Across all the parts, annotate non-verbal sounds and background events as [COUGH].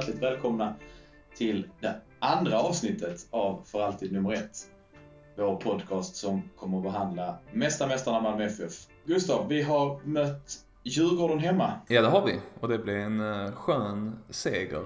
hjärtligt välkomna till det andra avsnittet av För alltid nummer ett. Vår podcast som kommer att behandla Mästarmästarna Malmö FF. Gustav, vi har mött Djurgården hemma. Ja, det har vi. Och det blev en eh, skön seger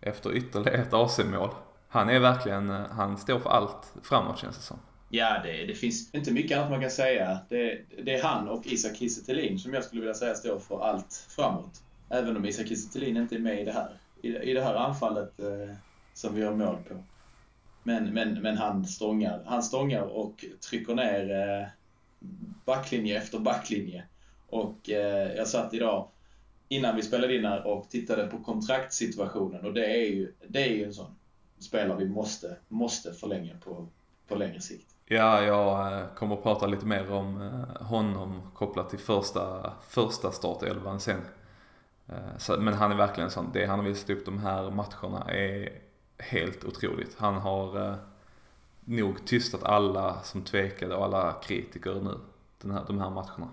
efter ytterligare ett AC-mål. Han är verkligen, eh, han står för allt framåt känns det som. Ja, det, det finns inte mycket annat man kan säga. Det, det är han och Isak Kiese som jag skulle vilja säga står för allt framåt. Även om Isak Kiese inte är med i det här, i, i det här anfallet eh, som vi har mål på. Men, men, men han, stångar, han stångar och trycker ner eh, backlinje efter backlinje. Och eh, jag satt idag innan vi spelade in här och tittade på kontraktssituationen och det är ju, det är ju en sån spelare vi måste, måste förlänga på, på längre sikt. Ja, jag eh, kommer att prata lite mer om eh, honom kopplat till första, första startelvan sen. Eh, men han är verkligen sån, det han har visat upp de här matcherna är helt otroligt. Han har nog tystat alla som tvekade och alla kritiker nu, den här, de här matcherna.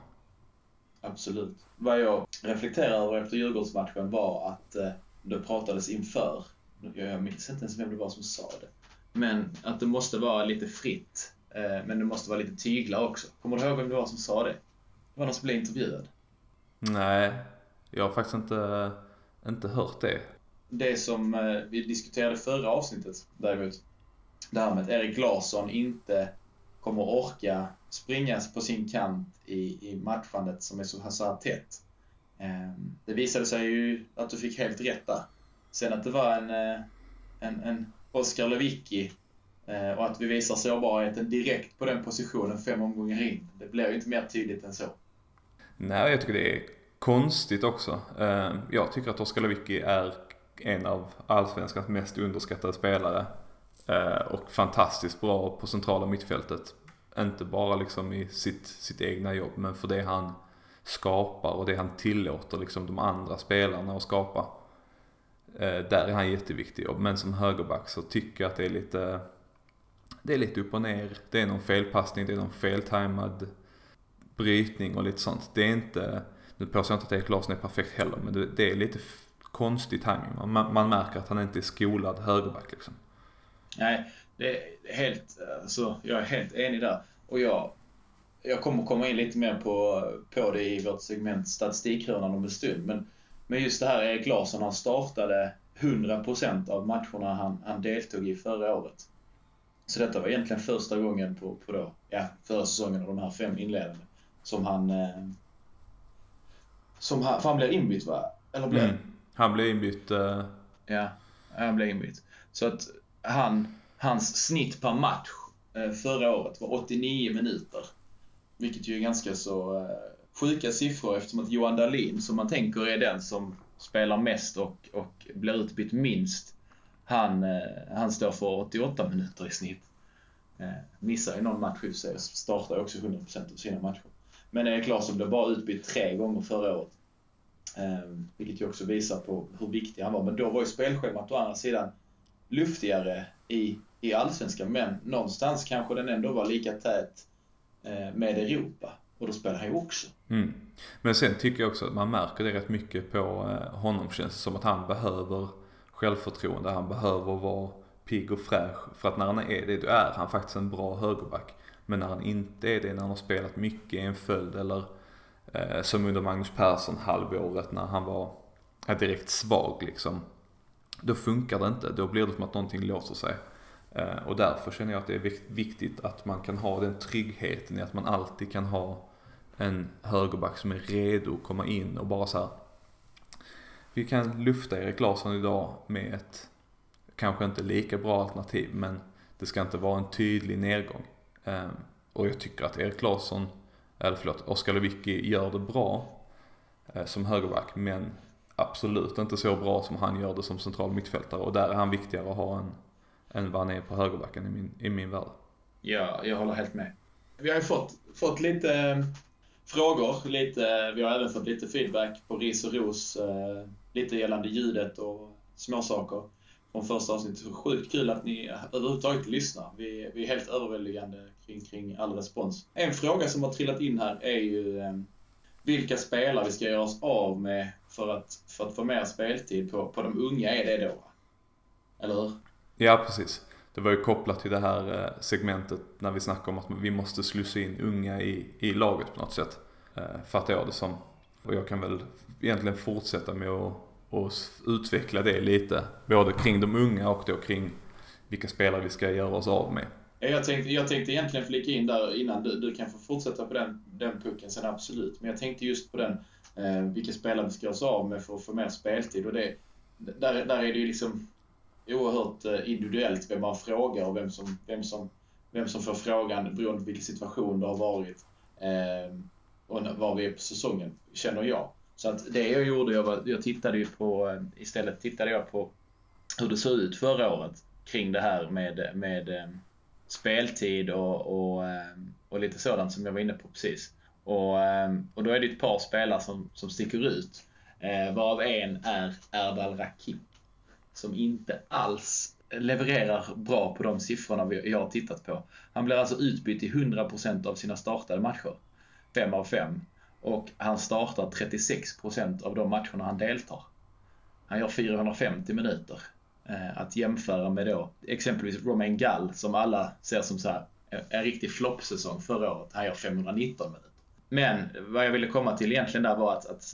Absolut. Vad jag reflekterar över efter Djurgårdsmatchen var att det pratades inför, jag minns inte ens vem det var som sa det, men att det måste vara lite fritt Eh, men det måste vara lite tyglar också. Kommer du ihåg vem det var som sa det? Det var någon som blev intervjuad. Nej, jag har faktiskt inte, inte hört det. Det som eh, vi diskuterade förra avsnittet däremot. Det här med att Erik Larsson inte kommer orka springa på sin kant i, i matchandet som är så här tätt. Ehm, det visade sig ju att du fick helt rätt där. Sen att det var en, eh, en, en Oskar Lewicki Eh, och att vi visar sårbarheten direkt på den positionen fem omgångar in. Det blir ju inte mer tydligt än så. Nej, jag tycker det är konstigt också. Eh, jag tycker att Oskar Lewicki är en av allsvenskans mest underskattade spelare. Eh, och fantastiskt bra på centrala mittfältet. Inte bara liksom i sitt, sitt egna jobb, men för det han skapar och det han tillåter liksom de andra spelarna att skapa. Eh, där är han jätteviktig. Men som högerback så tycker jag att det är lite det är lite upp och ner. Det är någon felpassning, det är någon feltajmad brytning och lite sånt. Det är inte, nu påstår jag inte att Erik Larsson är perfekt heller, men det, det är lite konstig timing. Man, man märker att han inte är skolad högerback liksom. Nej, det är helt, alltså, jag är helt enig där. Och jag, jag kommer komma in lite mer på, på det i vårt segment statistikhörnan om en stund. Men, men just det här Erik Larsson, han startade 100% av matcherna han, han deltog i förra året. Så detta var egentligen första gången på, på då, ja, förra säsongen av de här fem inledande som han... Eh, som han, för han blev inbytt va? Eller blev mm. Han blev inbytt. Uh... Ja, han blev inbytt. Så att han, hans snitt per match eh, förra året var 89 minuter. Vilket ju är ganska så eh, sjuka siffror eftersom att Johan Dahlin, som man tänker är den som spelar mest och, och blir utbytt minst, han, han står för 88 minuter i snitt. Missar ju någon match i sig startar också 100% av sina matcher. Men Erik Larsson blev bara utbytt tre gånger förra året. Eh, vilket ju också visar på hur viktig han var. Men då var ju spelschemat å andra sidan luftigare i, i Allsvenskan. Men någonstans kanske den ändå var lika tät eh, med Europa. Och då spelar han ju också. Mm. Men sen tycker jag också att man märker det rätt mycket på eh, honom känns det som att han behöver självförtroende. Han behöver vara pigg och fräsch. För att när han är det, då är han faktiskt en bra högerback. Men när han inte är det, när han har spelat mycket i en följd eller eh, som under Magnus Persson halvåret när han var direkt svag liksom. Då funkar det inte. Då blir det som att någonting låser sig. Eh, och därför känner jag att det är viktigt att man kan ha den tryggheten i att man alltid kan ha en högerback som är redo att komma in och bara så här, vi kan lufta Erik Larsson idag med ett kanske inte lika bra alternativ men det ska inte vara en tydlig nedgång. Ehm, och jag tycker att Erik Larsson, eller förlåt, Oskar Lewicki gör det bra eh, som högerback men absolut inte så bra som han gör det som central mittfältare och där är han viktigare att ha än, än vad han är på högerbacken i min, i min värld. Ja, jag håller helt med. Vi har ju fått, fått lite ehm, frågor. Lite, vi har även fått lite feedback på ris och ros. Eh, lite gällande ljudet och småsaker från första avsnittet. Så sjukt kul att ni överhuvudtaget lyssnar. Vi, vi är helt överväldigande kring, kring all respons. En fråga som har trillat in här är ju eh, vilka spelare vi ska göra oss av med för att, för att få mer speltid på, på de unga är det då. Eller hur? Ja, precis. Det var ju kopplat till det här eh, segmentet när vi snackade om att vi måste slussa in unga i, i laget på något sätt. Eh, fattar jag det som. Och jag kan väl egentligen fortsätta med att och utveckla det lite. Både kring de unga och då kring vilka spelare vi ska göra oss av med. Jag tänkte, jag tänkte egentligen flika in där innan du, du kan få fortsätta på den, den pucken sen absolut. Men jag tänkte just på den, eh, vilka spelare vi ska göra oss av med för att få mer speltid. Och det, där, där är det ju liksom oerhört eh, individuellt vem man frågar och vem som, vem som, vem som får frågan beroende på vilken situation det har varit. Eh, och var vi är på säsongen, känner jag. Så att det jag gjorde, jag, var, jag tittade ju på, eh, istället tittade jag på hur det såg ut förra året kring det här med, med eh, speltid och, och, eh, och lite sådant som jag var inne på precis. Och, och då är det ett par spelare som, som sticker ut. varav en är Erdal Rakip. Som inte alls levererar bra på de siffrorna jag har tittat på. Han blir alltså utbytt i 100% av sina startade matcher. 5 av 5. Och han startar 36% av de matcherna han deltar. Han gör 450 minuter. Eh, att jämföra med då exempelvis Romain Gall som alla ser som så här, eh, en riktig floppsäsong förra året. Han gör 519 minuter. Men vad jag ville komma till egentligen där var att, att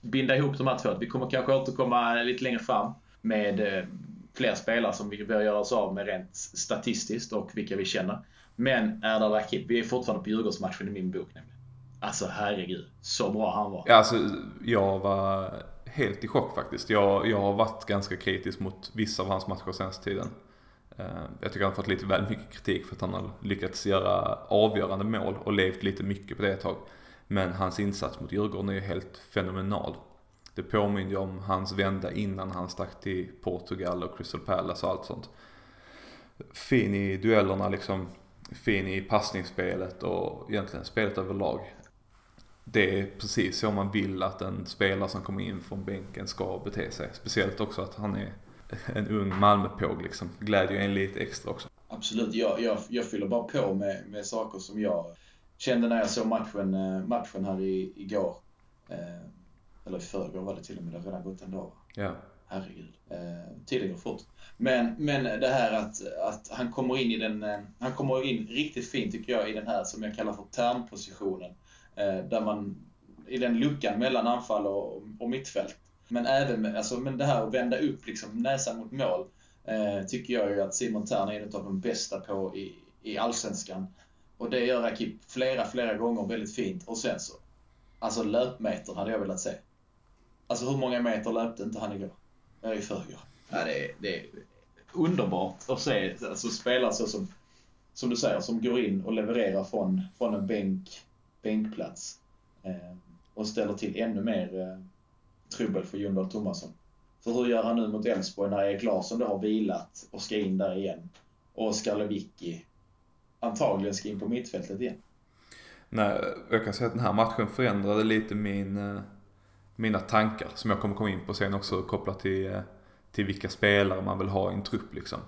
binda ihop de här två. Vi kommer kanske återkomma lite längre fram med eh, fler spelare som vi bör göra oss av med rent statistiskt och vilka vi känner. Men Erdal Rakip, vi är fortfarande på Djurgårdsmatchen i min bok nämligen. Alltså herregud, så bra han var. Ja, alltså, jag var helt i chock faktiskt. Jag, jag har varit ganska kritisk mot vissa av hans matcher senaste tiden. Eh, jag tycker han har fått lite väl mycket kritik för att han har lyckats göra avgörande mål och levt lite mycket på det ett tag. Men hans insats mot Djurgården är ju helt fenomenal. Det påminner ju om hans vända innan han stack till Portugal och Crystal Palace och allt sånt. Fin i duellerna liksom, fin i passningsspelet och egentligen spelet överlag det är precis så man vill att en spelare som kommer in från bänken ska bete sig. Speciellt också att han är en ung Malmöpåg liksom. Glädjer en lite extra också. Absolut, jag, jag, jag fyller bara på med, med saker som jag kände när jag såg matchen, eh, matchen här i, igår. Eh, eller i förrgår var det till och med, det har redan gått en dag. Ja. Herregud. Eh, tiden går fort. Men, men det här att, att han kommer in i den, eh, han kommer in riktigt fint tycker jag i den här som jag kallar för termpositionen. Eh, där man, i den luckan mellan anfall och, och mittfält. Men även alltså, men det här att vända upp liksom, näsan mot mål eh, tycker jag ju att Simon Thern är en av de bästa på i, i Allsvenskan. Och det gör Akip flera, flera gånger väldigt fint. Och sen så, alltså löpmeter hade jag velat se. Alltså hur många meter löpte inte han igår? Eller i förrgår. Ja, det, är, det är underbart att se alltså, spelare så som, som du säger, som går in och levererar från, från en bänk bänkplats. Eh, och ställer till ännu mer eh, trubbel för Jon Dahl Tomasson. För hur gör han nu mot Elfsborg när Erik Larsson då har vilat och ska in där igen? Och Oskar Lewicki antagligen ska in på mittfältet igen. Nej, jag kan säga att den här matchen förändrade lite min, eh, mina tankar som jag kommer komma in på sen också kopplat till, eh, till vilka spelare man vill ha i en trupp liksom.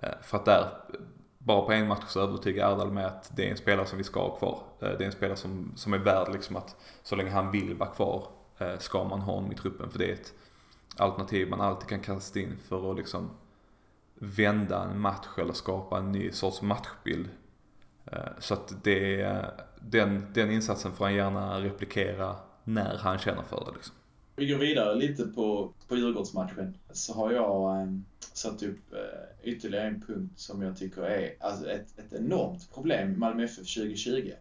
Eh, för att där bara på en match så övertygar Erdal med att det är en spelare som vi ska ha kvar. Eh, det är en spelare som, som är värd liksom att så länge han vill vara kvar eh, ska man ha honom i truppen. För det är ett alternativ man alltid kan kasta in för att liksom vända en match eller skapa en ny sorts matchbild. Eh, så att det, den, den insatsen får han gärna replikera när han känner för det. Liksom. Vi går vidare lite på, på Djurgårdsmatchen. Så har jag eh, satt upp eh, ytterligare en punkt som jag tycker är alltså ett, ett enormt problem Malmö FF 2020.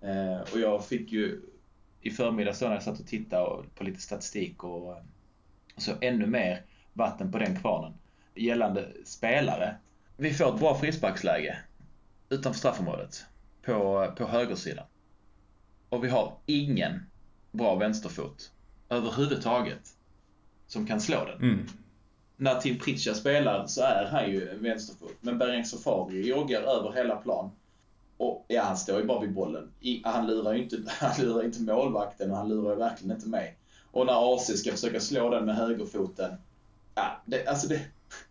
Eh, och jag fick ju i förmiddags när jag satt och tittade på lite statistik och, och så ännu mer vatten på den kvarnen. Gällande spelare. Vi får ett bra frisparksläge utanför straffområdet på, på högersidan. Och vi har ingen bra vänsterfot överhuvudtaget som kan slå den. Mm. När Tim Pritcha spelar så är han ju vänsterfot. Men Bereng Safari joggar över hela plan. Och ja, han står ju bara vid bollen. I, han, lurar ju inte, [LAUGHS] han lurar inte målvakten och han lurar ju verkligen inte mig. Och när AC ska försöka slå den med högerfoten. Ja, det, alltså det,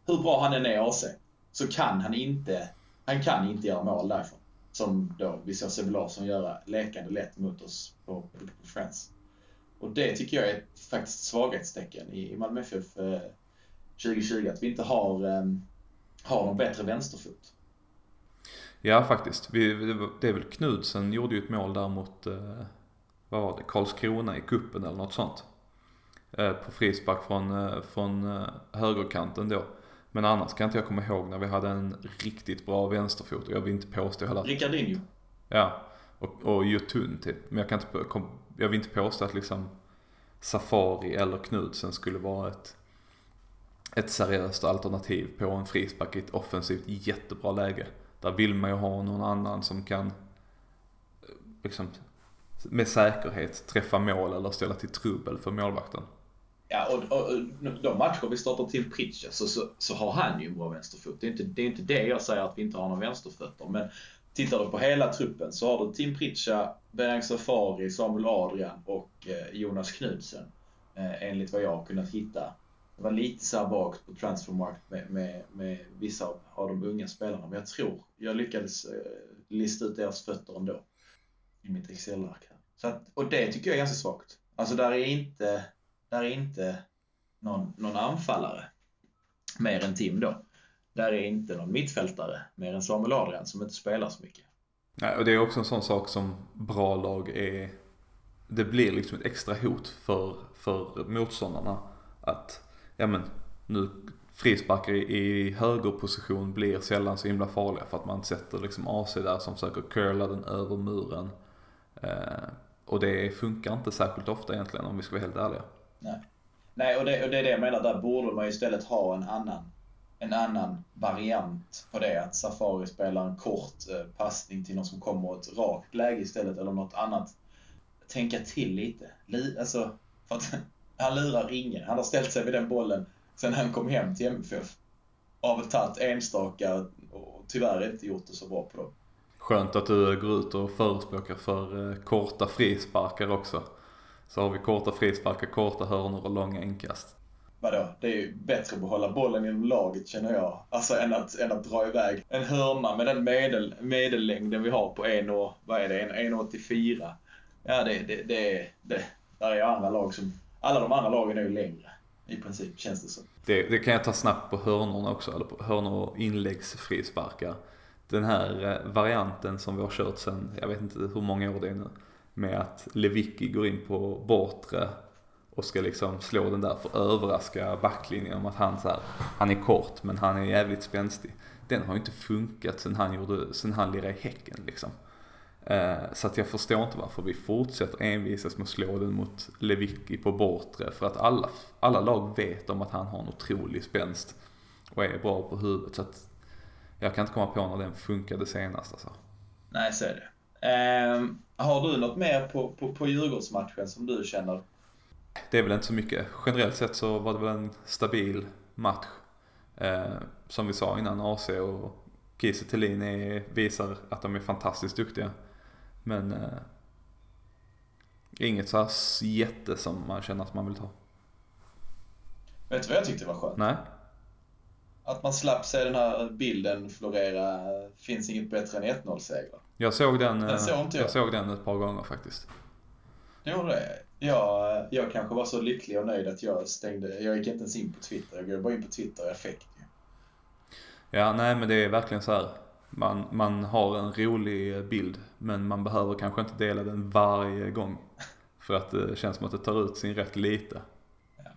hur bra han än är AC så kan han inte, han kan inte göra mål därifrån. Som då vi ser Sebbe Larsson göra lekande lätt mot oss på, på Friends. Och det tycker jag är faktiskt svaghetstecken i Malmö FF 2020, att vi inte har, har någon bättre vänsterfot. Ja, faktiskt. Vi, det är väl Knudsen gjorde ju ett mål där mot, eh, vad var det, Karlskrona i kuppen eller något sånt. Eh, på frispark från, eh, från högerkanten då. Men annars kan inte jag komma ihåg när vi hade en riktigt bra vänsterfot och jag vill inte påstå heller Ricardinho. Ja, och, och Jotun typ. Men jag kan inte, jag vill inte påstå att liksom Safari eller Knudsen skulle vara ett, ett seriöst alternativ på en frispark i ett offensivt jättebra läge. Där vill man ju ha någon annan som kan eh, liksom, med säkerhet träffa mål eller ställa till trubbel för målvakten. Ja, och, och, och de matcher vi startar till Pritcha så, så, så, har han ju en bra vänsterfot. Det är, inte, det är inte det jag säger att vi inte har några vänsterfötter. Men tittar du på hela truppen så har du Tim Pritcha, Berang Safari, Samuel Adrian och eh, Jonas Knudsen. Eh, enligt vad jag har kunnat hitta det var lite så vagt på transfermarkt med, med, med vissa av, av de unga spelarna. Men jag tror jag lyckades eh, lista ut deras fötter ändå. I mitt Excel-ark här. Och det tycker jag är ganska svagt. Alltså där är inte, där är inte någon, någon anfallare mer än Tim då. Där är inte någon mittfältare mer än Samuel Adrian som inte spelar så mycket. Nej, och det är också en sån sak som bra lag är. Det blir liksom ett extra hot för, för motståndarna. Att ja men nu frisparkar i högerposition blir sällan så himla farliga för att man sätter liksom AC där som försöker curla den över muren. Eh, och det funkar inte särskilt ofta egentligen om vi ska vara helt ärliga. Nej, Nej och, det, och det är det jag menar, där borde man ju istället ha en annan, en annan variant på det. Att Safari spelar en kort eh, passning till någon som kommer ett rakt läge istället eller något annat. Tänka till lite. Alltså, för att han lurar ingen. Han har ställt sig vid den bollen sen han kom hem till MFF. Av tagit enstaka och tyvärr inte gjort det så bra på dem. Skönt att du går ut och förespråkar för eh, korta frisparkar också. Så har vi korta frisparkar, korta hörnor och långa inkast. Vadå? Det är ju bättre att behålla bollen inom laget känner jag. Alltså än att, än att dra iväg en hörna med den medel, medellängden vi har på 1, vad är det, 1,84. Ja, det, det, det, det, där är andra lag som alla de andra lagen är ju längre. I princip, känns det som. Det, det kan jag ta snabbt på hörnorna också, eller på hörnor och inläggsfrisparkar. Den här eh, varianten som vi har kört sen, jag vet inte hur många år det är nu. Med att Lewicki går in på bortre och ska liksom slå den där för att överraska backlinjen om att han så här, han är kort men han är jävligt spänstig. Den har ju inte funkat sen han, gjorde, sen han lirade i Häcken liksom. Eh, så att jag förstår inte varför vi fortsätter envisas med att slå den mot Lewicki på bortre. För att alla, alla lag vet om att han har en otrolig spänst och är bra på huvudet. Så att jag kan inte komma på när den funkade senast alltså. Nej, så är det. Eh, har du något mer på, på, på Djurgårdsmatchen som du känner? Det är väl inte så mycket. Generellt sett så var det väl en stabil match. Eh, som vi sa innan, AC och Kiese Thelin visar att de är fantastiskt duktiga. Men eh, inget så här jätte som man känner att man vill ta. Vet du vad jag tyckte var skönt? Nej. Att man slapp se den här bilden florera, finns inget bättre än 1-0-segrar. Jag såg den, den såg inte jag. jag såg den ett par gånger faktiskt. Du gjorde det? Jag, jag kanske var så lycklig och nöjd att jag stängde, jag gick inte ens in på Twitter. Jag går bara in på Twitter i effekt. Ja, nej men det är verkligen så här man, man har en rolig bild men man behöver kanske inte dela den varje gång. För att det känns som att det tar ut sin rätt lite. Ja.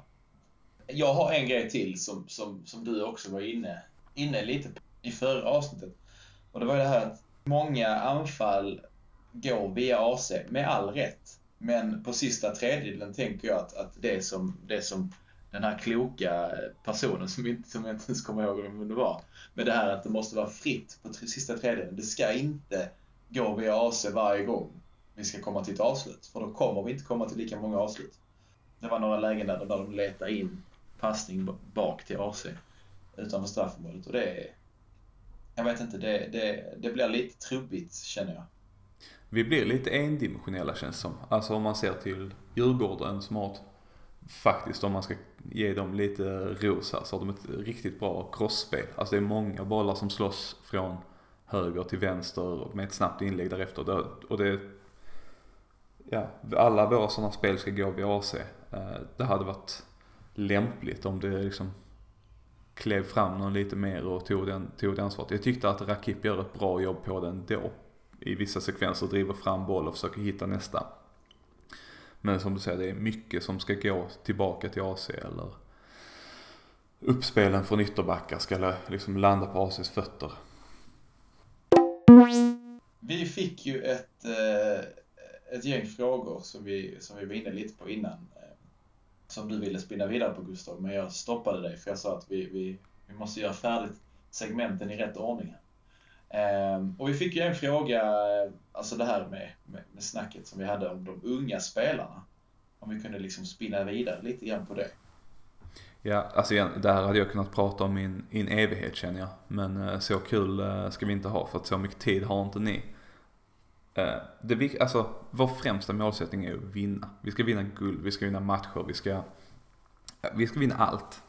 Jag har en grej till som, som, som du också var inne, inne lite på i förra avsnittet. Och det var det här att många anfall går via AC, med all rätt. Men på sista tredjedelen tänker jag att, att det, som, det som den här kloka personen som, inte, som jag inte ens kommer ihåg vem det var. Men det här att det måste vara fritt på sista tredjedelen. Det ska inte gå via AC varje gång vi ska komma till ett avslut. För då kommer vi inte komma till lika många avslut. Det var några lägen där de letar in passning bak till AC utanför straffområdet. Och det är... Jag vet inte, det, det, det blir lite trubbigt känner jag. Vi blir lite endimensionella känns det som. Alltså om man ser till Djurgården som har ett faktiskt om man ska ge dem lite ros här så har de ett riktigt bra crossspel. Alltså det är många bollar som slåss från höger till vänster med ett snabbt inlägg därefter. Och det, ja, alla våra sådana spel ska gå via AC. Eh, det hade varit lämpligt om det liksom klev fram någon lite mer och tog den, tog det ansvaret. Jag tyckte att Rakip gör ett bra jobb på den då. I vissa sekvenser driver fram boll och försöker hitta nästa. Men som du säger, det är mycket som ska gå tillbaka till AC eller uppspelen från ytterbackar ska liksom landa på ACs fötter. Vi fick ju ett, eh, ett gäng frågor som vi, som vi var inne lite på innan. Eh, som du ville spinna vidare på Gustav, men jag stoppade dig för jag sa att vi, vi, vi måste göra färdigt segmenten i rätt ordning. Ehm, och vi fick ju en fråga, eh, alltså det här med, med, med snacket som vi hade om de unga spelarna. Om vi kunde liksom spinna vidare lite grann på det. Ja, alltså igen, det här hade jag kunnat prata om i en, i en evighet känner jag. Men eh, så kul eh, ska vi inte ha för att så mycket tid har inte ni. Det, alltså, vår främsta målsättning är att vinna. Vi ska vinna guld, vi ska vinna matcher, vi ska, vi ska vinna allt.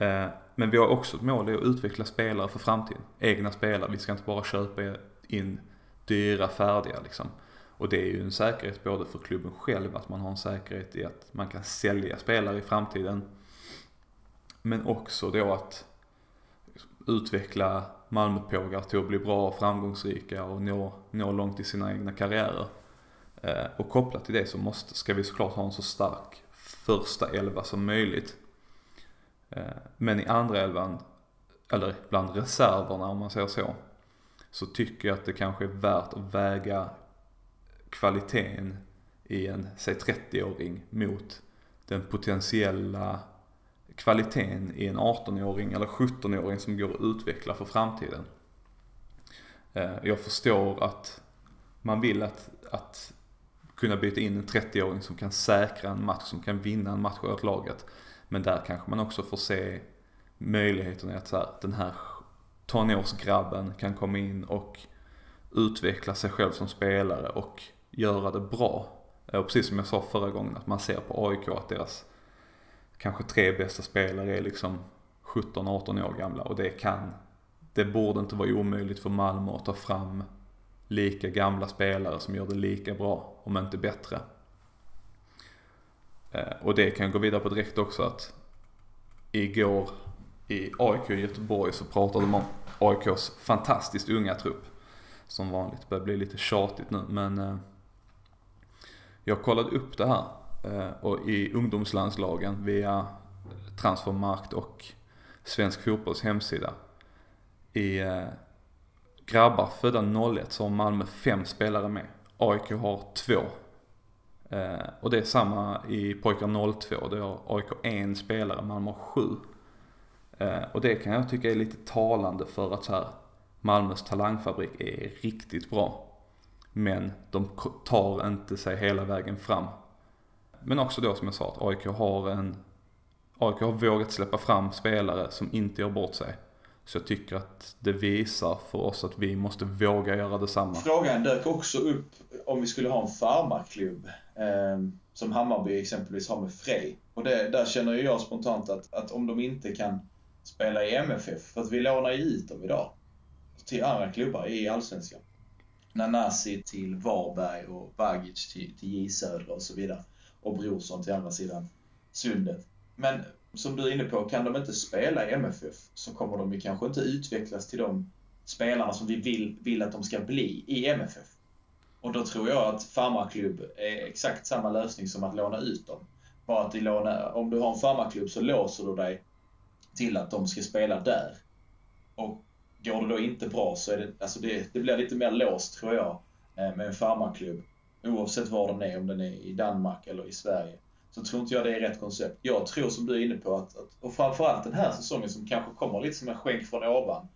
Eh, men vi har också ett mål, det är att utveckla spelare för framtiden. Egna spelare, vi ska inte bara köpa in dyra färdiga liksom. Och det är ju en säkerhet både för klubben själv, att man har en säkerhet i att man kan sälja spelare i framtiden men också då att utveckla Malmöpågar till att bli bra och framgångsrika och nå, nå långt i sina egna karriärer. Eh, och kopplat till det så måste, ska vi såklart ha en så stark första elva som möjligt. Eh, men i andra elvan, eller bland reserverna om man säger så, så tycker jag att det kanske är värt att väga kvaliteten i en, säg 30-åring mot den potentiella kvaliteten i en 18-åring eller 17-åring som går att utveckla för framtiden. Eh, jag förstår att man vill att, att kunna byta in en 30-åring som kan säkra en match, som kan vinna en match åt laget. Men där kanske man också får se möjligheten att så här, den här tonårsgrabben kan komma in och utveckla sig själv som spelare och göra det bra. Eh, och precis som jag sa förra gången, att man ser på AIK att deras kanske tre bästa spelare är liksom 17-18 år gamla och det kan, det borde inte vara omöjligt för Malmö att ta fram lika gamla spelare som gör det lika bra, om inte bättre. Eh, och det kan jag gå vidare på direkt också att igår i AIK i Göteborg så pratade de om AIKs fantastiskt unga trupp. Som vanligt, börjar bli lite tjatigt nu men eh, jag kollade upp det här eh, och i ungdomslandslagen via Transfermarkt och Svensk Fotbolls hemsida. I grabbar födda 01 så har Malmö fem spelare med. AIK har två. Eh, och det är samma i pojkar 02. då har AIK en spelare, Malmö har sju. Eh, och det kan jag tycka är lite talande för att så här, Malmös talangfabrik är riktigt bra. Men de tar inte sig hela vägen fram men också då som jag sa att AIK har en AIK har vågat släppa fram spelare som inte gör bort sig. Så jag tycker att det visar för oss att vi måste våga göra detsamma. Frågan dök också upp om vi skulle ha en farmarklubb. Eh, som Hammarby exempelvis har med Frej. Och det, där känner jag spontant att, att om de inte kan spela i MFF, för att vi lånar ju ut dem idag. Till andra klubbar i Allsvenskan. Nanasi till Varberg och Bagic till, till J Södra och så vidare och Brorsson till andra sidan sundet. Men som du är inne på, kan de inte spela i MFF så kommer de ju kanske inte utvecklas till de spelarna som vi vill, vill att de ska bli i MFF. Och då tror jag att farmarklubb är exakt samma lösning som att låna ut dem. Bara att låna, om du har en farmarklubb så låser du dig till att de ska spela där. Och går det då inte bra så är det, alltså det, det blir lite mer låst tror jag eh, med en farmarklubb oavsett var den är, om den är i Danmark eller i Sverige, så tror inte jag det är rätt koncept. Jag tror som du är inne på, att, att och framförallt den här säsongen som kanske kommer lite som en skänk från ovan,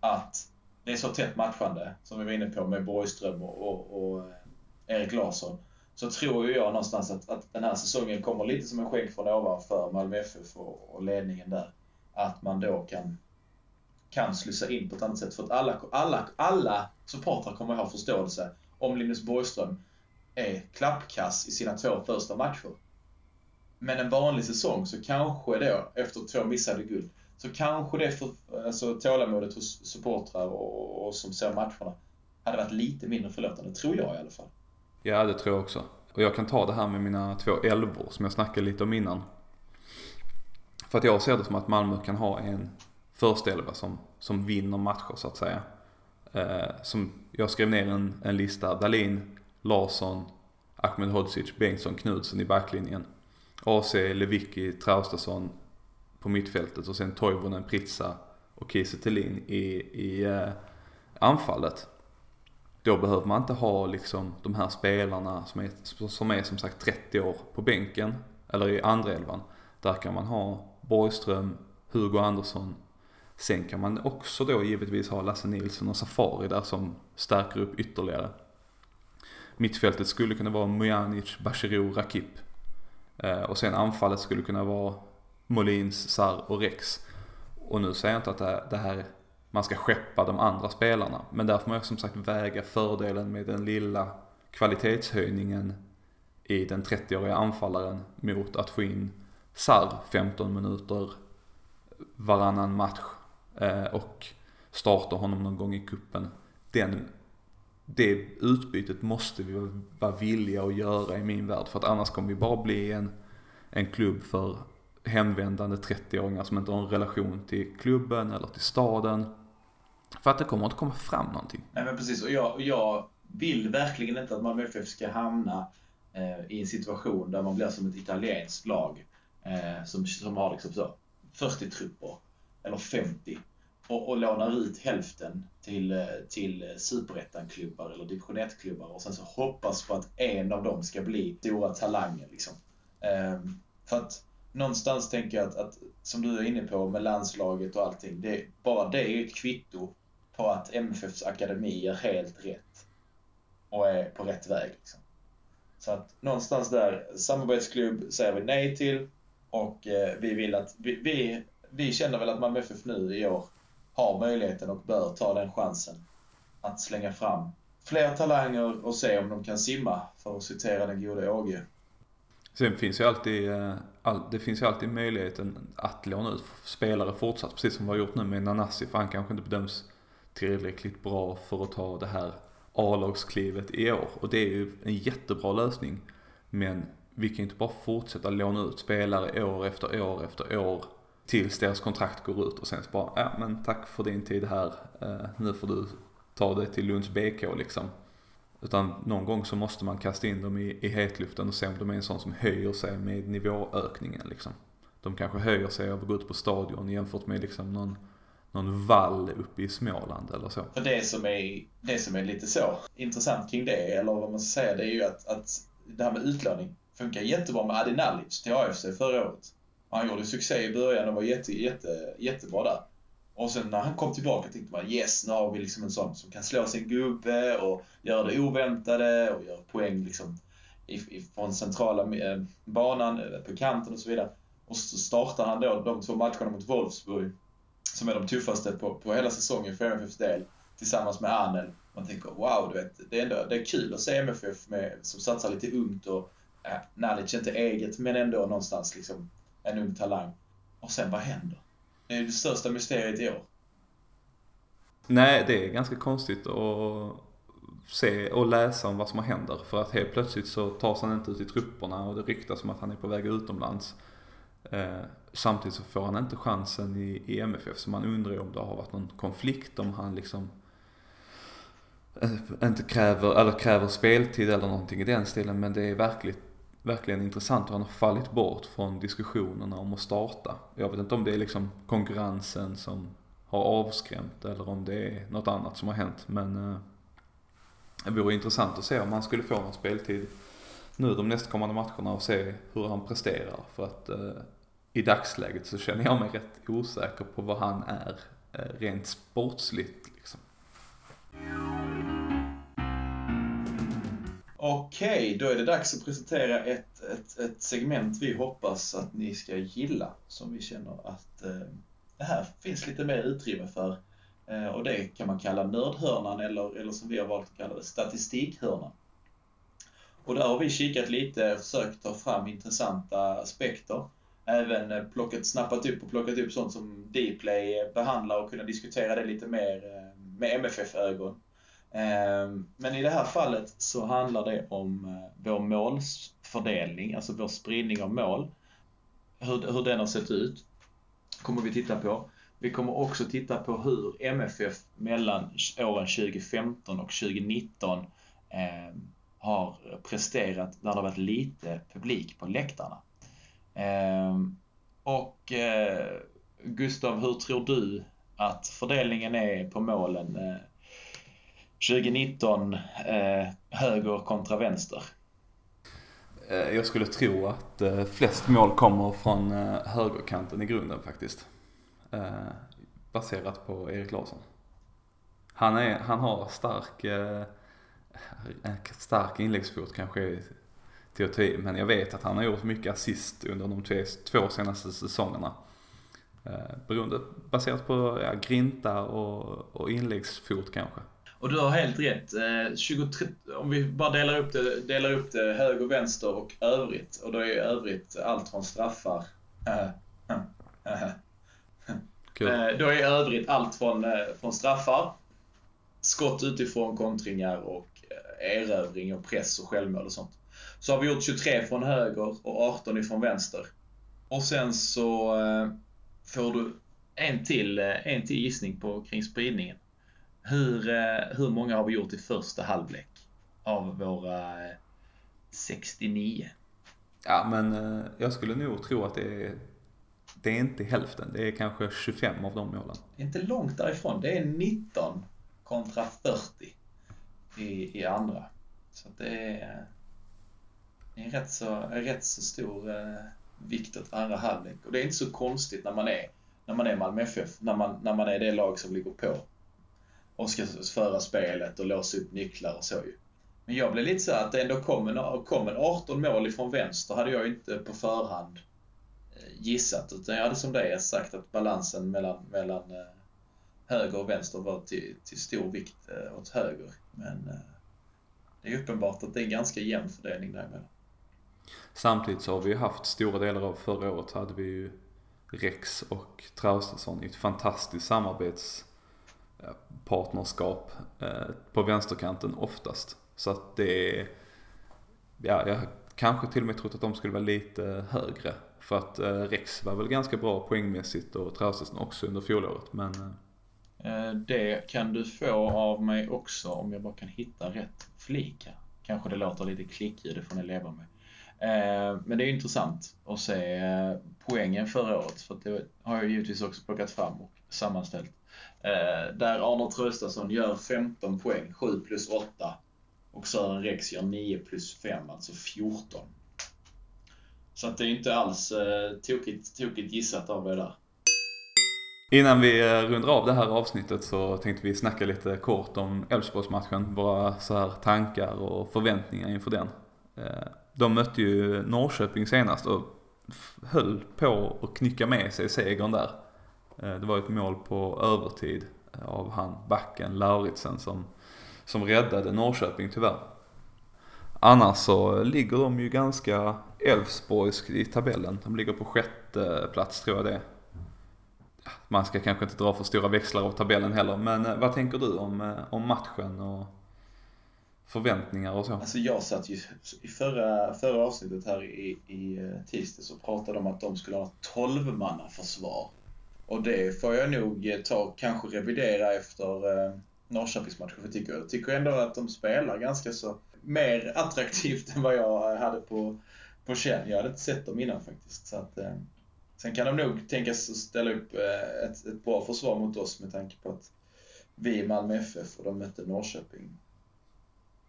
att det är så tätt matchande, som vi var inne på med Borgström och, och, och eh, Erik Larsson, så tror ju jag någonstans att, att den här säsongen kommer lite som en skänk från ovan för Malmö FF och, och ledningen där. Att man då kan, kan slussa in på ett annat sätt. För att alla, alla, alla supportrar kommer att ha förståelse om Linus Borgström är klappkass i sina två första matcher. Men en vanlig säsong så kanske då, efter två missade guld, så kanske det för alltså, tålamodet hos supportrar och, och som ser matcherna hade varit lite mindre förlåtande, tror jag i alla fall. Ja, det tror jag också. Och jag kan ta det här med mina två elvor som jag snackade lite om innan. För att jag ser det som att Malmö kan ha en första elva som, som vinner matcher så att säga. Eh, som jag skrev ner en, en lista. Dalin, Larsson, Ahmed Hodzic, Bengtsson, Knudsen i backlinjen. AC, Lewicki, Traustason på mittfältet och sen Toivonen, Pritsa och Kiese i, i eh, anfallet. Då behöver man inte ha liksom de här spelarna som är, som är som sagt 30 år på bänken eller i andra elvan. Där kan man ha Borgström, Hugo Andersson. Sen kan man också då givetvis ha Lasse Nilsson och Safari där som stärker upp ytterligare. Mittfältet skulle kunna vara Mujanic, Bachirou, Rakip. Eh, och sen anfallet skulle kunna vara Molins, Sar och Rex. Och nu säger jag inte att det här man ska skeppa de andra spelarna. Men där får man som sagt väga fördelen med den lilla kvalitetshöjningen i den 30-åriga anfallaren mot att få in Sar 15 minuter varannan match eh, och starta honom någon gång i kuppen. Den, det utbytet måste vi vara villiga att göra i min värld för att annars kommer vi bara bli en, en klubb för hemvändande 30-åringar som inte har en relation till klubben eller till staden. För att det kommer inte komma fram någonting. Nej men precis, och jag, jag vill verkligen inte att Malmö FF ska hamna eh, i en situation där man blir som ett italienskt lag eh, som, som har liksom så 40 trupper, eller 50, och, och lånar ut hälften till, eh, till superettan-klubbar eller division 1-klubbar och sen så hoppas på att en av dem ska bli stora talanger. Liksom. Eh, för att någonstans tänker jag att, att, som du är inne på med landslaget och allting, det, bara det är ju ett kvitto på att MFFs akademi är helt rätt och är på rätt väg. Liksom. Så att någonstans där, samarbetsklubb säger vi nej till och eh, vi vill att, vi, vi, vi känner väl att Malmö FF nu i år har möjligheten och bör ta den chansen att slänga fram fler talanger och se om de kan simma, för att citera den gode Åge. Sen finns ju alltid, eh, all, det finns ju alltid möjligheten att låna ut spelare fortsatt, precis som vi har gjort nu med Nanasi, för han kanske inte bedöms tillräckligt bra för att ta det här A-lagsklivet i år. Och det är ju en jättebra lösning. Men vi kan ju inte bara fortsätta låna ut spelare år efter år efter år tills deras kontrakt går ut och sen så bara, ja men tack för din tid här, eh, nu får du ta det till Lunds BK liksom. Utan någon gång så måste man kasta in dem i, i hetluften och se om de är en sån som höjer sig med nivåökningen liksom. De kanske höjer sig av att gå ut på stadion jämfört med liksom någon någon vall uppe i Småland eller så. För det som är, det som är lite så intressant kring det, eller vad man ska säga, det är ju att, att det här med utlåning funkar jättebra med Adi Nalic till AFC förra året. Han gjorde succé i början och var jätte, jätte, jättebra där. Och sen när han kom tillbaka tänkte man yes, nu har vi liksom en sån som kan slå sin gubbe och göra det oväntade och göra poäng liksom från centrala eh, banan, eh, på kanten och så vidare. Och så startar han då de två matcherna mot Wolfsburg som är de tuffaste på, på hela säsongen för MFFs del, tillsammans med Arnel. Man tänker wow, du vet, det är, ändå, det är kul att se MFF med, som satsar lite ungt och eh, äh, Nalic inte eget, men ändå någonstans liksom en ung talang. Och sen vad händer? Det är det största mysteriet i år. Nej, det är ganska konstigt att se och läsa om vad som händer. För att helt plötsligt så tas han inte ut i trupperna och det ryktas om att han är på väg utomlands. Eh, samtidigt så får han inte chansen i, i MFF så man undrar ju om det har varit någon konflikt om han liksom eh, inte kräver, eller kräver speltid eller någonting i den stilen men det är verkligt, verkligen intressant hur han har fallit bort från diskussionerna om att starta. Jag vet inte om det är liksom konkurrensen som har avskrämt eller om det är något annat som har hänt men eh, det vore intressant att se om han skulle få någon speltid nu de nästkommande matcherna och se hur han presterar. För att eh, i dagsläget så känner jag mig rätt osäker på vad han är eh, rent sportsligt. Liksom. Okej, då är det dags att presentera ett, ett, ett segment vi hoppas att ni ska gilla. Som vi känner att eh, det här finns lite mer utrymme för. Eh, och det kan man kalla nördhörnan eller, eller som vi har valt att kalla det, statistikhörnan. Och där har vi kikat lite, försökt ta fram intressanta aspekter. Även eh, plockat, snappat upp och plockat upp sånt som Dplay behandlar och kunna diskutera det lite mer eh, med MFF-ögon. Ehm, men i det här fallet så handlar det om eh, vår målsfördelning, alltså vår spridning av mål. Hur, hur den har sett ut kommer vi titta på. Vi kommer också titta på hur MFF mellan åren 2015 och 2019 eh, har presterat när det har varit lite publik på läktarna. Eh, och eh, Gustav, hur tror du att fördelningen är på målen eh, 2019 eh, höger kontra vänster? Eh, jag skulle tro att eh, flest mål kommer från eh, högerkanten i grunden faktiskt. Baserat på Erik Larsson. Han, är, han har stark, stark inläggsfot kanske till att ta i, men jag vet att han har gjort mycket assist under de två senaste säsongerna. Beroende, baserat på ja, grinta och, och inläggsfot kanske. Och du har helt rätt. 23, eh, om vi bara delar upp, det, delar upp det höger, vänster och övrigt. Och då är övrigt allt från straffar. Cool. Eh, då är övrigt allt från, eh, från straffar, skott utifrån, kontringar och erövring och press och självmål och sånt. Så har vi gjort 23 från höger och 18 ifrån vänster. Och sen så får du en till, en till gissning på kring spridningen. Hur, eh, hur många har vi gjort i första halvlek av våra 69? Eh, ja, men eh, jag skulle nog tro att det är, det är inte hälften. Det är kanske 25 av de målen. Det är inte långt därifrån. Det är 19 kontra 40 i, i andra. Så det är, det är en rätt så, en rätt så stor vikt åt andra halvlek. Och det är inte så konstigt när man är, när man är Malmö FF, när man, när man är det lag som ligger på och ska föra spelet och låsa upp nycklar och så ju. Men jag blev lite så att det ändå kom en, kom en 18 mål ifrån vänster hade jag inte på förhand eh, gissat. Utan jag hade som dig sagt att balansen mellan, mellan eh, höger och vänster var till, till stor vikt eh, åt höger. Men det är uppenbart att det är en ganska jämn fördelning däremellan. Samtidigt så har vi ju haft stora delar av förra året hade vi ju Rex och Traustason i ett fantastiskt samarbets Eh, partnerskap eh, på vänsterkanten oftast. Så att det är, ja, jag kanske till och med trott att de skulle vara lite högre. För att eh, Rex var väl ganska bra poängmässigt och Trausesen också under fjolåret. Men... Det kan du få av mig också om jag bara kan hitta rätt flik här. Kanske det låter lite klickigt, det får ni leva med. Men det är intressant att se poängen förra året. För det har jag givetvis också plockat fram och sammanställt. Eh, där Arnold Traustason gör 15 poäng, 7 plus 8. Och Sören Rex gör 9 plus 5, alltså 14. Så att det är inte alls eh, tokigt, tokigt gissat av er där. Innan vi eh, rundar av det här avsnittet så tänkte vi snacka lite kort om Elfsborgsmatchen. Våra så här tankar och förväntningar inför den. Eh, de mötte ju Norrköping senast och höll på att knycka med sig segern där. Eh, det var ett mål på övertid eh, av han backen Lauritsen som, som räddade Norrköping tyvärr. Annars så ligger de ju ganska Elfsborgsk i tabellen. De ligger på sjätte plats tror jag det är. Man ska kanske inte dra för stora växlar av tabellen heller, men eh, vad tänker du om, om matchen och förväntningar och så? Alltså jag satt ju i förra, förra avsnittet här i, i tisdags och pratade om att de skulle ha 12 manna försvar och det får jag nog eh, ta kanske revidera efter eh, Norrköpingsmatchen. För jag tycker, jag tycker ändå att de spelar ganska så mer attraktivt än vad jag hade på, på känn. Jag hade inte sett dem innan faktiskt. Så att, eh, sen kan de nog tänkas ställa upp eh, ett, ett bra försvar mot oss med tanke på att vi är Malmö FF och de mötte Norrköping.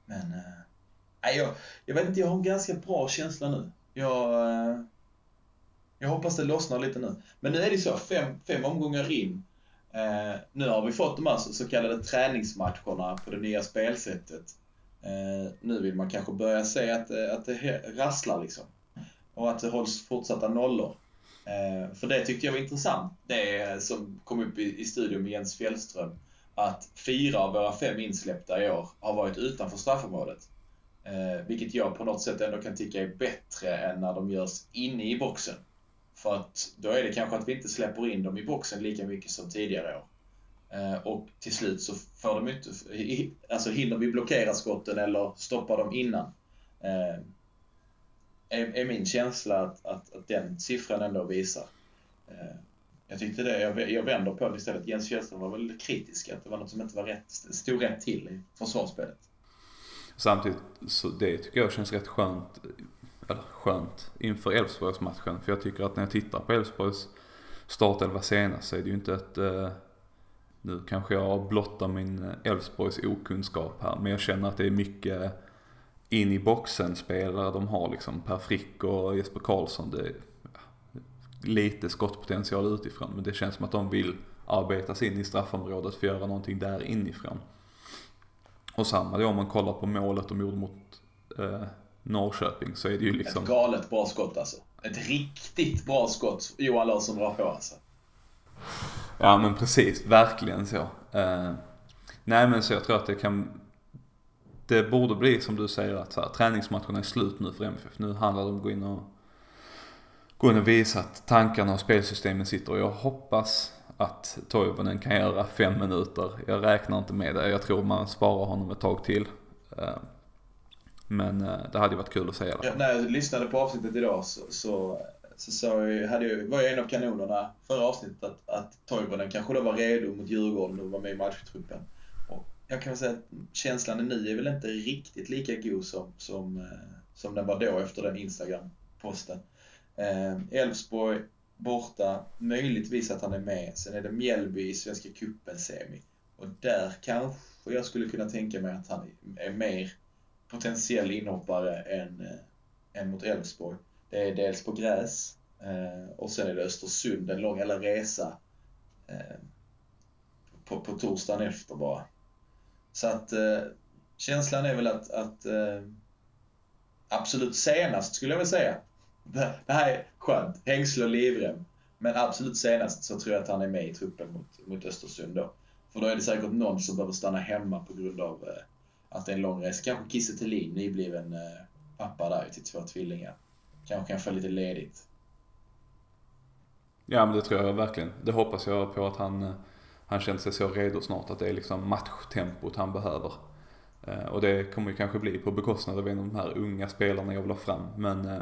Men, eh, jag, jag vet inte, jag har en ganska bra känsla nu. Jag, eh, jag hoppas det lossnar lite nu. Men nu är det så, fem, fem omgångar in. Eh, nu har vi fått de här så kallade träningsmatcherna på det nya spelsättet. Eh, nu vill man kanske börja se att, att det rasslar liksom. Och att det hålls fortsatta nollor. Eh, för det tyckte jag var intressant. Det som kom upp i, i studion med Jens Fjällström. Att fyra av våra fem insläppta i år har varit utanför straffområdet. Eh, vilket jag på något sätt ändå kan tycka är bättre än när de görs inne i boxen. För att då är det kanske att vi inte släpper in dem i boxen lika mycket som tidigare år. Eh, och till slut så får de inte, alltså hinner vi blockera skotten eller stoppa dem innan? Eh, är, är min känsla att, att, att den siffran ändå visar. Eh, jag tyckte det, jag, jag vänder på det istället. Jens Fjällström var väl kritisk, att det var något som inte var rätt, stod rätt till i försvarsspelet. Samtidigt, så det tycker jag känns rätt skönt, eller skönt, inför Elfsborgsmatchen. För jag tycker att när jag tittar på Elfsborgs startelva senast så är det ju inte ett, eh, nu kanske jag blottar min eh, Elfsborgs okunskap här, men jag känner att det är mycket in i boxen spelare de har liksom. Per Frick och Jesper Karlsson. Det, är lite skottpotential utifrån. Men det känns som att de vill arbeta sig in i straffområdet för att göra någonting där inifrån. Och samma då om man kollar på målet de gjorde mot eh, Norrköping så är det ju liksom... Ett galet bra skott alltså. Ett riktigt bra skott Johan Larsson drar på alltså. Ja men precis, verkligen så. Eh, nej men så jag tror att det kan... Det borde bli som du säger att så här, träningsmatcherna är slut nu för MFF. Nu handlar det om att gå in och gå in och visa att tankarna och spelsystemen sitter. Och jag hoppas att Toivonen kan göra fem minuter. Jag räknar inte med det. Jag tror man sparar honom ett tag till. Eh, men eh, det hade ju varit kul att se i alla fall. Ja, när jag lyssnade på avsnittet idag så, så, så, så hade jag, var jag en av kanonerna förra avsnittet att, att Toivonen kanske då var redo mot Djurgården och var med i matchtruppen. Och jag kan väl säga att känslan nu är väl inte riktigt lika god som, som, eh, som den var då efter den Instagram-posten. Eh, Elfsborg borta, möjligtvis att han är med. Sen är det Mjällby i Svenska cupen-semi. Och där kanske jag skulle kunna tänka mig att han är mer potentiell inhoppare än, eh, än mot Elfsborg. Det är dels på gräs eh, och sen är det Östersund, en lång jävla resa eh, på, på torsdagen efter bara. Så att känslan är väl att, att absolut senast skulle jag vilja säga [LAUGHS] det här är skönt. Hängsle och livrem. Men absolut senast så tror jag att han är med i truppen mot, mot Östersund då. För då är det säkert någon som behöver stanna hemma på grund av eh, att det är en lång resa. Kanske Kiese Thelin, nybliven eh, pappa där till två tvillingar. Kanske kan få lite ledigt. Ja men det tror jag verkligen. Det hoppas jag på att han, eh, han känner sig så redo snart att det är liksom matchtempot han behöver. Eh, och det kommer ju kanske bli på bekostnad av en av de här unga spelarna jag vill ha fram. Men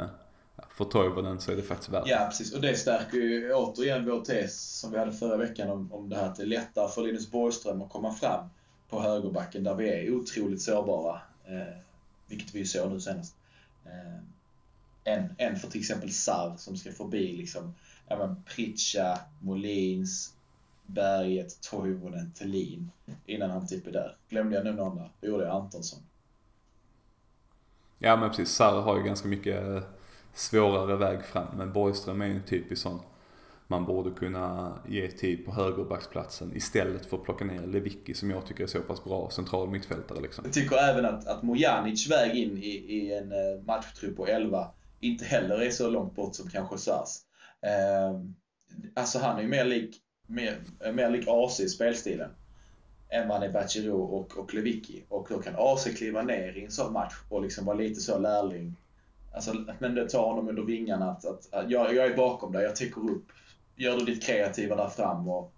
för Toivonen så är det faktiskt värt Ja, precis. Och det stärker ju återigen vår tes som vi hade förra veckan om, om det här att det är lättare för Linus Borgström att komma fram på högerbacken där vi är otroligt sårbara. Eh, vilket vi ju såg nu senast. Eh, för till exempel Sarr som ska förbi liksom, ja men Pritcha, Molins, Berget, Toivonen, Thelin innan han typ är där. Glömde jag nu någon där? Det gjorde jag Antonsson. Ja men precis, Sarr har ju ganska mycket eh, svårare väg fram. Men Borgström är ju en typisk sån man borde kunna ge tid på högerbacksplatsen istället för att plocka ner Lewicki som jag tycker är så pass bra central mittfältare. Liksom. Jag tycker även att, att Mojanic väg in i, i en eh, matchtrupp på 11 inte heller är så långt bort som kanske Sars. Eh, alltså han är ju mer lik, mer, eh, mer lik AC i spelstilen än vad han är Bachirou och, och Lewicki. Och då kan AC kliva ner i en sån match och liksom vara lite så lärling Alltså, men det tar honom under vingarna att, att, att jag, jag är bakom dig, jag täcker upp. Gör du ditt kreativa där fram och,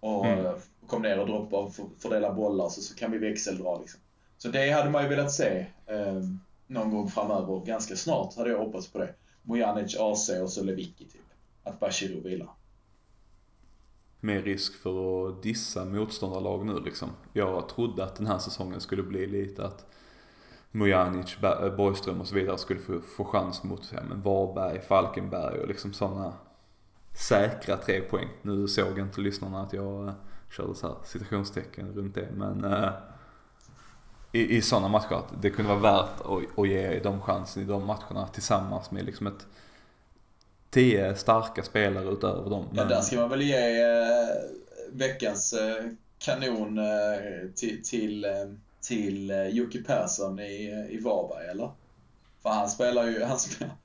och mm. kom ner och droppa och fördela bollar så, så kan vi växeldra liksom. Så det hade man ju velat se eh, någon gång framöver. Ganska snart hade jag hoppats på det. Mojanic, AC och så Lewicki typ. Att Bashiro vilar. Mer risk för att dissa motståndarlag nu liksom. Jag trodde att den här säsongen skulle bli lite att Mojanic, Borgström och så vidare skulle få, få chans mot ja, men Varberg, Falkenberg och liksom sådana säkra tre poäng. Nu såg inte lyssnarna att jag uh, körde så här citationstecken runt det men uh, i, i sådana matcher att det kunde vara värt att, att ge dem chansen i de matcherna tillsammans med liksom ett tio starka spelare utöver dem. Ja, där ska man väl ge uh, veckans kanon till, till till eh, Jocke Persson i, eh, i Varberg, eller? För han spelar ju, [LAUGHS] han,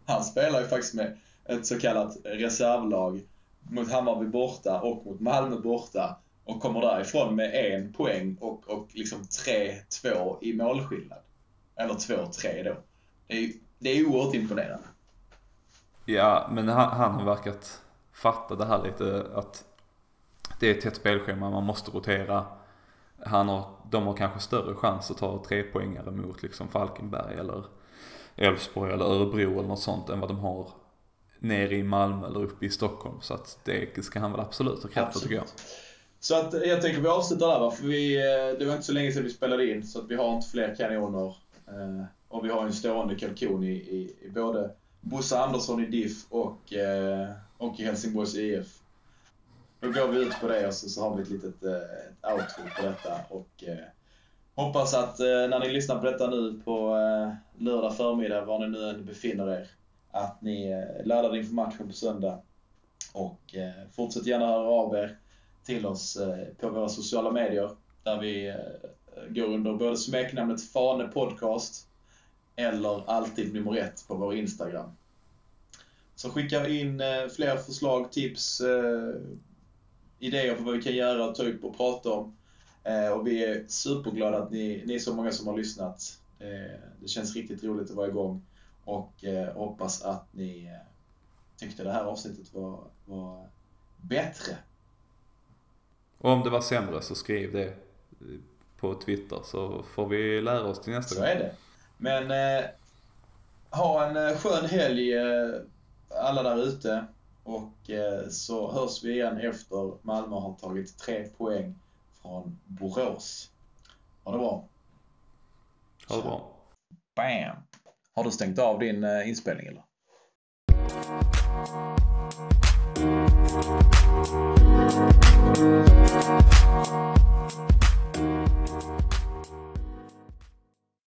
han spelar ju faktiskt med ett så kallat reservlag mot Hammarby borta och mot Malmö borta och kommer därifrån med en poäng och, och liksom 3-2 i målskillnad. Eller 2-3 då. Det är, det är oerhört imponerande. Ja, men han, han har verkat fatta det här lite att det är ett tätt spelschema, man måste rotera. Han har, de har kanske större chans att ta tre poängare mot liksom Falkenberg eller Elfsborg eller Örebro eller något sånt än vad de har nere i Malmö eller uppe i Stockholm. Så att det ska han väl absolut ha kraft för tycker jag. Så att jag tänker vi avslutar där va, för vi, eh, det var inte så länge sedan vi spelade in så att vi har inte fler kanoner. Eh, och vi har en stående kalkon i, i, i både Bosse Andersson i DIF och, eh, och i Helsingborgs IF. Då går vi ut på det och så, så har vi ett litet ett outro på detta. Och, hoppas att när ni lyssnar på detta nu på lördag förmiddag, var ni nu än befinner er, att ni eh, laddar inför matchen på söndag. Och eh, fortsätt gärna höra av er till oss eh, på våra sociala medier. Där vi går under både smeknamnet Fane Podcast eller alltid nummer ett på vår Instagram. Så skicka in fler förslag, tips, idéer på vad vi kan göra, ta upp och prata om. Och vi är superglada att ni, ni är så många som har lyssnat. Det känns riktigt roligt att vara igång och hoppas att ni tyckte det här avsnittet var, var bättre och om det var sämre så skriv det på Twitter så får vi lära oss till nästa gång. Så är det. Men eh, ha en eh, skön helg eh, alla där ute. Och eh, så hörs vi igen efter Malmö har tagit tre poäng från Borås. Ha det bra. Ha det bra. Bam! Har du stängt av din eh, inspelning eller?